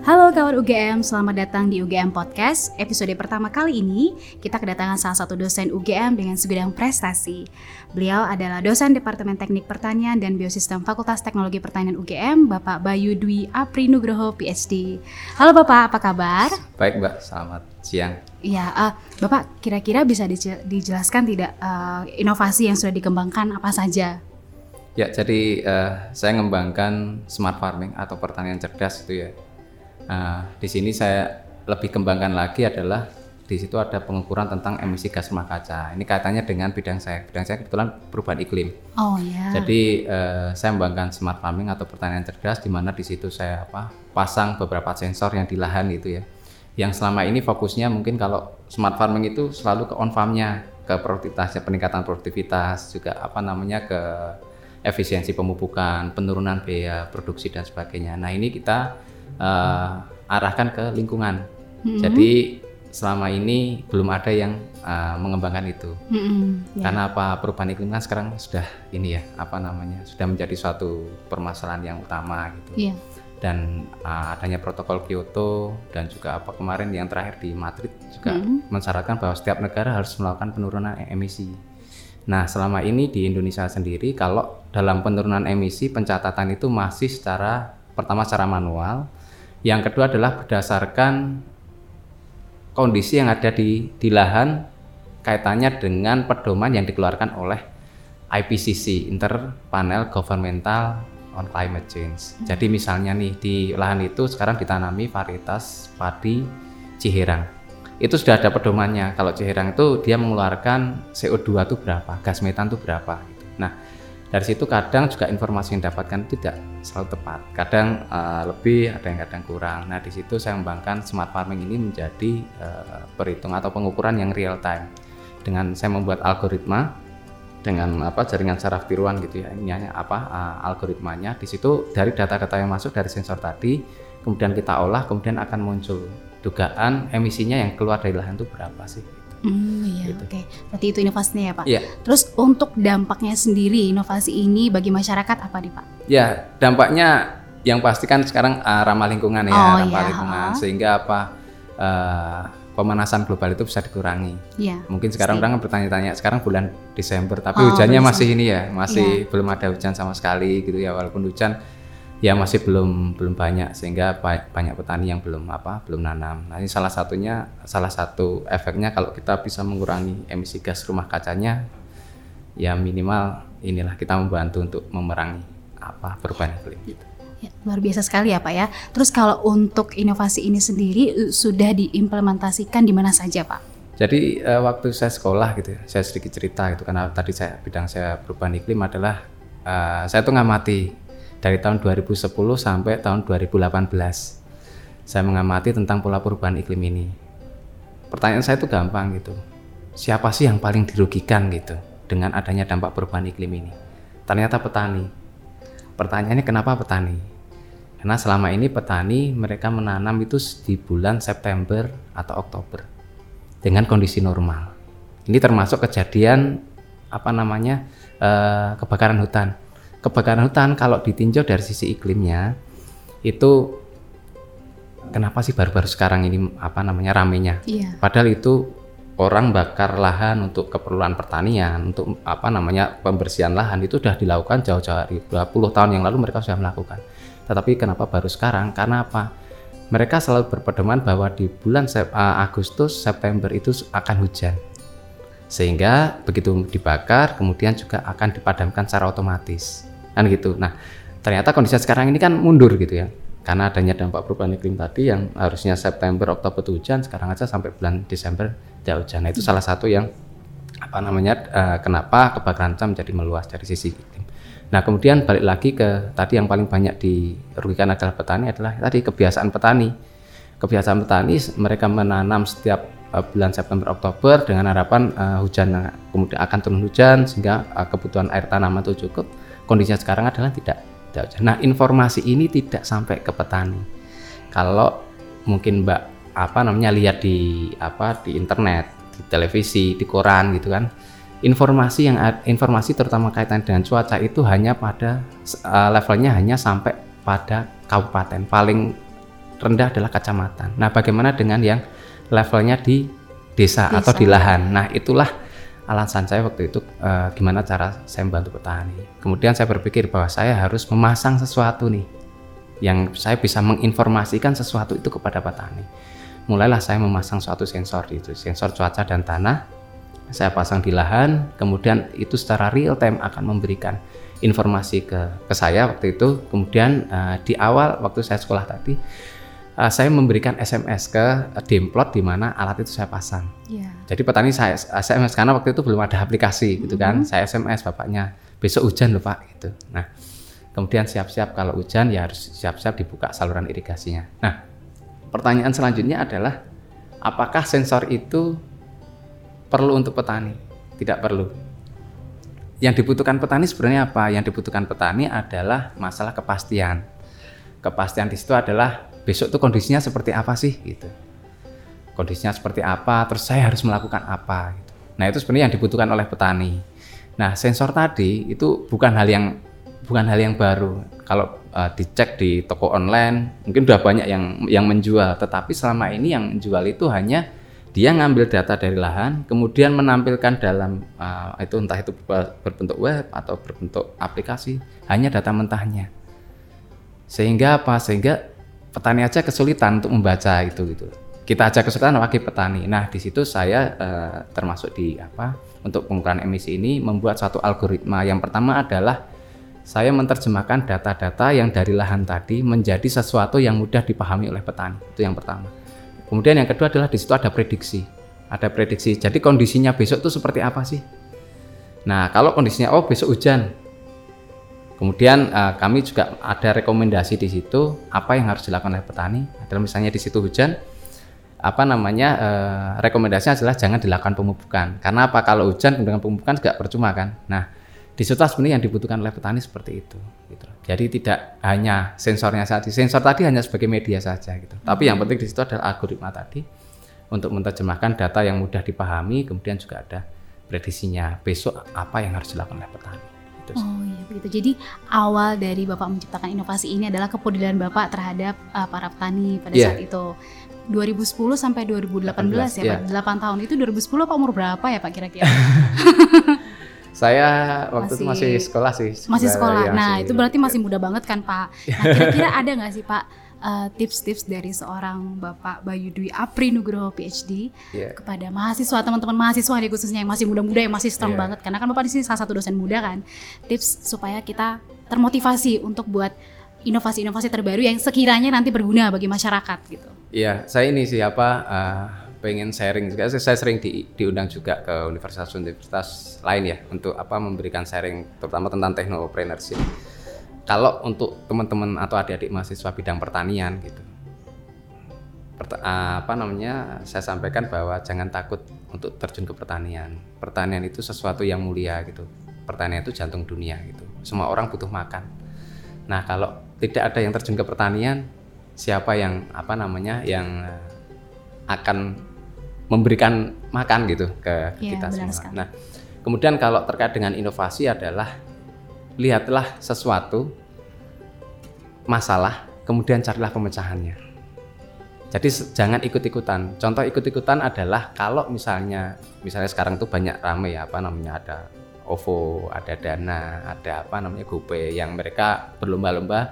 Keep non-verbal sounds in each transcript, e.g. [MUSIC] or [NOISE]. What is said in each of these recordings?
Halo kawan UGM, selamat datang di UGM Podcast. Episode pertama kali ini, kita kedatangan salah satu dosen UGM dengan segudang prestasi. Beliau adalah dosen Departemen Teknik Pertanian dan Biosistem Fakultas Teknologi Pertanian UGM, Bapak Bayu Dwi Apri Nugroho, PhD. Halo Bapak, apa kabar? Baik Mbak, selamat siang. Iya, uh, Bapak kira-kira bisa dijelaskan tidak uh, inovasi yang sudah dikembangkan apa saja? Ya, jadi uh, saya mengembangkan smart farming atau pertanian cerdas itu ya Nah, di sini saya lebih kembangkan lagi adalah di situ ada pengukuran tentang emisi gas rumah kaca. Ini kaitannya dengan bidang saya. Bidang saya kebetulan perubahan iklim. Oh ya. Jadi eh, saya mengembangkan smart farming atau pertanian cerdas di mana di situ saya apa pasang beberapa sensor yang di lahan itu ya. Yang selama ini fokusnya mungkin kalau smart farming itu selalu ke on farmnya, ke produktivitasnya, peningkatan produktivitas, juga apa namanya ke efisiensi pemupukan, penurunan biaya produksi dan sebagainya. Nah ini kita uh, arahkan ke lingkungan. Hmm. Jadi selama ini belum ada yang uh, mengembangkan itu. Hmm, yeah. Karena apa perubahan iklim kan sekarang sudah ini ya apa namanya sudah menjadi suatu permasalahan yang utama gitu. Yeah. Dan uh, adanya protokol Kyoto dan juga apa kemarin yang terakhir di Madrid juga hmm. mensyaratkan bahwa setiap negara harus melakukan penurunan emisi. Nah, selama ini di Indonesia sendiri kalau dalam penurunan emisi pencatatan itu masih secara pertama secara manual, yang kedua adalah berdasarkan kondisi yang ada di, di lahan kaitannya dengan pedoman yang dikeluarkan oleh IPCC Interpanel Governmental on Climate Change. Hmm. Jadi misalnya nih di lahan itu sekarang ditanami varietas padi Ciherang. Itu sudah ada pedomannya. Kalau Ciherang itu dia mengeluarkan CO2 itu berapa, gas metan itu berapa. Gitu. Nah, dari situ kadang juga informasi yang didapatkan tidak selalu tepat. Kadang uh, lebih ada yang kadang kurang. Nah di situ saya mengembangkan smart farming ini menjadi uh, perhitung atau pengukuran yang real time. Dengan saya membuat algoritma dengan apa jaringan saraf tiruan gitu ya ini hanya apa uh, algoritmanya. Di situ dari data-data yang masuk dari sensor tadi kemudian kita olah kemudian akan muncul dugaan emisinya yang keluar dari lahan itu berapa sih? Hmm, iya, gitu. oke. Okay. Berarti itu inovasinya ya, Pak. Iya. Terus untuk dampaknya sendiri inovasi ini bagi masyarakat apa nih, Pak? Ya, dampaknya yang pasti kan sekarang uh, ramah lingkungan ya, oh, ramah iya. lingkungan sehingga apa uh, pemanasan global itu bisa dikurangi. Iya. Mungkin sekarang orang bertanya-tanya, sekarang bulan Desember tapi oh, hujannya masih ini ya, masih iya. belum ada hujan sama sekali gitu ya, walaupun hujan ya masih belum belum banyak sehingga banyak petani yang belum apa belum nanam. Nah ini salah satunya salah satu efeknya kalau kita bisa mengurangi emisi gas rumah kacanya ya minimal inilah kita membantu untuk memerangi apa perubahan iklim. Gitu. Ya, luar biasa sekali ya Pak ya. Terus kalau untuk inovasi ini sendiri sudah diimplementasikan di mana saja Pak? Jadi uh, waktu saya sekolah gitu, ya, saya sedikit cerita gitu karena tadi saya bidang saya perubahan iklim adalah uh, saya tuh ngamati dari tahun 2010 sampai tahun 2018. Saya mengamati tentang pola perubahan iklim ini. Pertanyaan saya itu gampang gitu. Siapa sih yang paling dirugikan gitu dengan adanya dampak perubahan iklim ini? Ternyata petani. Pertanyaannya kenapa petani? Karena selama ini petani mereka menanam itu di bulan September atau Oktober dengan kondisi normal. Ini termasuk kejadian apa namanya eh, kebakaran hutan kebakaran hutan kalau ditinjau dari sisi iklimnya itu kenapa sih baru-baru sekarang ini apa namanya ramenya? Iya. Padahal itu orang bakar lahan untuk keperluan pertanian, untuk apa namanya pembersihan lahan itu sudah dilakukan jauh-jauh hari 20 tahun yang lalu mereka sudah melakukan. Tetapi kenapa baru sekarang? Karena apa? Mereka selalu berpedoman bahwa di bulan Agustus September itu akan hujan. Sehingga begitu dibakar kemudian juga akan dipadamkan secara otomatis kan gitu. Nah ternyata kondisi sekarang ini kan mundur gitu ya. Karena adanya dampak perubahan iklim tadi yang harusnya September Oktober itu hujan sekarang aja sampai bulan Desember tidak hujan. Nah itu salah satu yang apa namanya uh, kenapa kebakaran hutan menjadi meluas dari sisi iklim. Nah kemudian balik lagi ke tadi yang paling banyak dirugikan adalah petani adalah tadi kebiasaan petani. Kebiasaan petani mereka menanam setiap uh, bulan September Oktober dengan harapan uh, hujan kemudian akan turun hujan sehingga uh, kebutuhan air tanaman itu cukup kondisinya sekarang adalah tidak tidak Nah, informasi ini tidak sampai ke petani. Kalau mungkin Mbak apa namanya lihat di apa di internet, di televisi, di koran gitu kan. Informasi yang informasi terutama kaitan dengan cuaca itu hanya pada uh, levelnya hanya sampai pada kabupaten paling rendah adalah kecamatan. Nah, bagaimana dengan yang levelnya di desa, Desa. atau di lahan? Nah, itulah alasan saya waktu itu eh, gimana cara saya membantu petani. Kemudian saya berpikir bahwa saya harus memasang sesuatu nih yang saya bisa menginformasikan sesuatu itu kepada petani. Mulailah saya memasang suatu sensor itu, sensor cuaca dan tanah. Saya pasang di lahan, kemudian itu secara real time akan memberikan informasi ke ke saya waktu itu. Kemudian eh, di awal waktu saya sekolah tadi, eh, saya memberikan SMS ke eh, Demplot di mana alat itu saya pasang. Iya. Jadi petani saya SMS karena waktu itu belum ada aplikasi gitu kan. Saya SMS bapaknya besok hujan loh pak gitu. Nah kemudian siap-siap kalau hujan ya harus siap-siap dibuka saluran irigasinya. Nah pertanyaan selanjutnya adalah apakah sensor itu perlu untuk petani? Tidak perlu. Yang dibutuhkan petani sebenarnya apa? Yang dibutuhkan petani adalah masalah kepastian. Kepastian di situ adalah besok tuh kondisinya seperti apa sih gitu kondisinya seperti apa, terus saya harus melakukan apa. Gitu. Nah itu sebenarnya yang dibutuhkan oleh petani. Nah sensor tadi itu bukan hal yang bukan hal yang baru. Kalau uh, dicek di toko online, mungkin udah banyak yang yang menjual. Tetapi selama ini yang menjual itu hanya dia ngambil data dari lahan, kemudian menampilkan dalam uh, itu entah itu ber- berbentuk web atau berbentuk aplikasi, hanya data mentahnya. Sehingga apa? Sehingga petani aja kesulitan untuk membaca itu gitu kita aja kesulitan wakil petani. Nah, di situ saya eh, termasuk di apa untuk pengukuran emisi ini membuat satu algoritma. Yang pertama adalah saya menerjemahkan data-data yang dari lahan tadi menjadi sesuatu yang mudah dipahami oleh petani. Itu yang pertama. Kemudian yang kedua adalah di situ ada prediksi. Ada prediksi. Jadi kondisinya besok itu seperti apa sih? Nah, kalau kondisinya oh besok hujan. Kemudian eh, kami juga ada rekomendasi di situ apa yang harus dilakukan oleh petani. Adalah misalnya di situ hujan, apa namanya eh, rekomendasinya adalah jangan dilakukan pemupukan. Karena apa? Kalau hujan dengan pemupukan juga percuma kan? Nah di situ sebenarnya yang dibutuhkan oleh petani seperti itu gitu. Jadi tidak hanya sensornya saja sensor tadi hanya sebagai media saja gitu. Tapi yang penting di situ adalah algoritma tadi untuk menerjemahkan data yang mudah dipahami kemudian juga ada prediksinya besok apa yang harus dilakukan oleh petani Gitu. Oh iya begitu. Jadi awal dari Bapak menciptakan inovasi ini adalah kepedulian Bapak terhadap uh, para petani pada Iya. saat itu. 2010 sampai 2018 ya iya. Pak. 8 tahun itu 2010 Pak umur berapa ya Pak kira-kira? [LAUGHS] saya waktu itu Masih- masih sekolah sih Masih sekolah. ya, Nah, masih- itu berarti masih muda banget kan, Pak. [LAUGHS] Nah, kira-kira ada nggak sih, Pak, eh, tips-tips dari seorang Bapak Bayu Dwi Apri Nugroho PhD Iya. kepada mahasiswa, teman-teman mahasiswa nih khususnya yang masih muda-muda yang masih strong Iya. banget karena kan Bapak di sini salah satu dosen muda kan. Tips supaya kita termotivasi untuk buat inovasi-inovasi terbaru yang sekiranya nanti berguna bagi masyarakat gitu. Iya, saya ini siapa uh, pengen sharing juga. Saya sering di- diundang juga ke universitas-universitas lain ya untuk apa memberikan sharing terutama tentang technopreneurship. Kalau untuk teman-teman atau adik-adik mahasiswa bidang pertanian gitu. Pert- uh, apa namanya? Saya sampaikan bahwa jangan takut untuk terjun ke pertanian. Pertanian itu sesuatu yang mulia gitu. Pertanian itu jantung dunia gitu. Semua orang butuh makan. Nah, kalau tidak ada yang terjun ke pertanian, siapa yang apa namanya yang akan memberikan makan gitu ke Iya, kita benar semua. sekali. Nah, kemudian kalau terkait dengan inovasi adalah lihatlah sesuatu masalah, kemudian carilah pemecahannya. Jadi jangan ikut-ikutan. Contoh ikut-ikutan adalah kalau misalnya misalnya sekarang tuh banyak rame ya apa namanya ada OVO, ada Dana, ada apa namanya GoPay yang mereka berlomba-lomba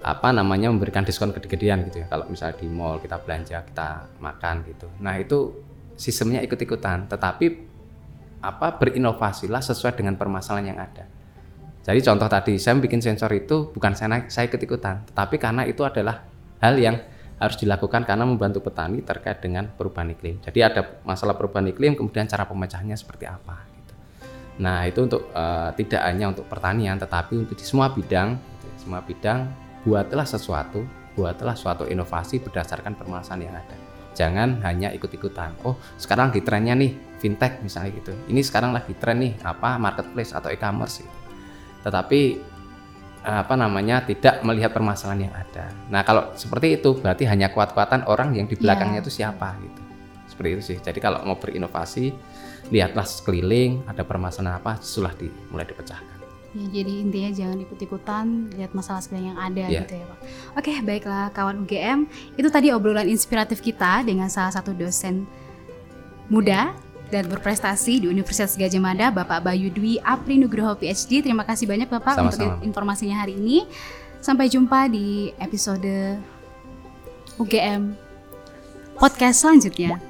apa namanya memberikan diskon gede-gedean gitu ya. Kalau misalnya di mall kita belanja, kita makan gitu. Nah, itu sistemnya ikut-ikutan, tetapi apa berinovasilah sesuai dengan permasalahan yang ada. Jadi contoh tadi saya bikin sensor itu bukan saya saya ikut-ikutan, tetapi karena itu adalah hal yang harus dilakukan karena membantu petani terkait dengan perubahan iklim. Jadi ada masalah perubahan iklim, kemudian cara pemecahnya seperti apa. Gitu. Nah itu untuk eh, tidak hanya untuk pertanian, tetapi untuk di semua bidang, gitu semua bidang buatlah sesuatu, buatlah suatu inovasi berdasarkan permasalahan yang ada. Jangan hanya ikut-ikutan. Oh sekarang di trennya nih fintech misalnya gitu. Ini sekarang lagi tren nih apa marketplace atau e-commerce. Gitu. Tetapi eh, apa namanya tidak melihat permasalahan yang ada. Nah kalau seperti itu berarti hanya kuat-kuatan orang yang di belakangnya Ya. itu siapa gitu. Seperti itu sih. Jadi kalau mau berinovasi lihatlah sekeliling ada permasalahan apa, sudah dimulai dipecahkan. Ya, jadi intinya jangan ikut-ikutan lihat masalah sebenarnya yang ada Iya. gitu ya Pak. Oke, baiklah kawan UGM. Itu tadi obrolan inspiratif kita dengan salah satu dosen muda dan berprestasi di Universitas Gajah Mada, Bapak Bayu Dwi Apri Nugroho PhD. Terima kasih banyak Bapak untuk Sama-sama. informasinya hari ini. Sampai jumpa di episode UGM podcast selanjutnya.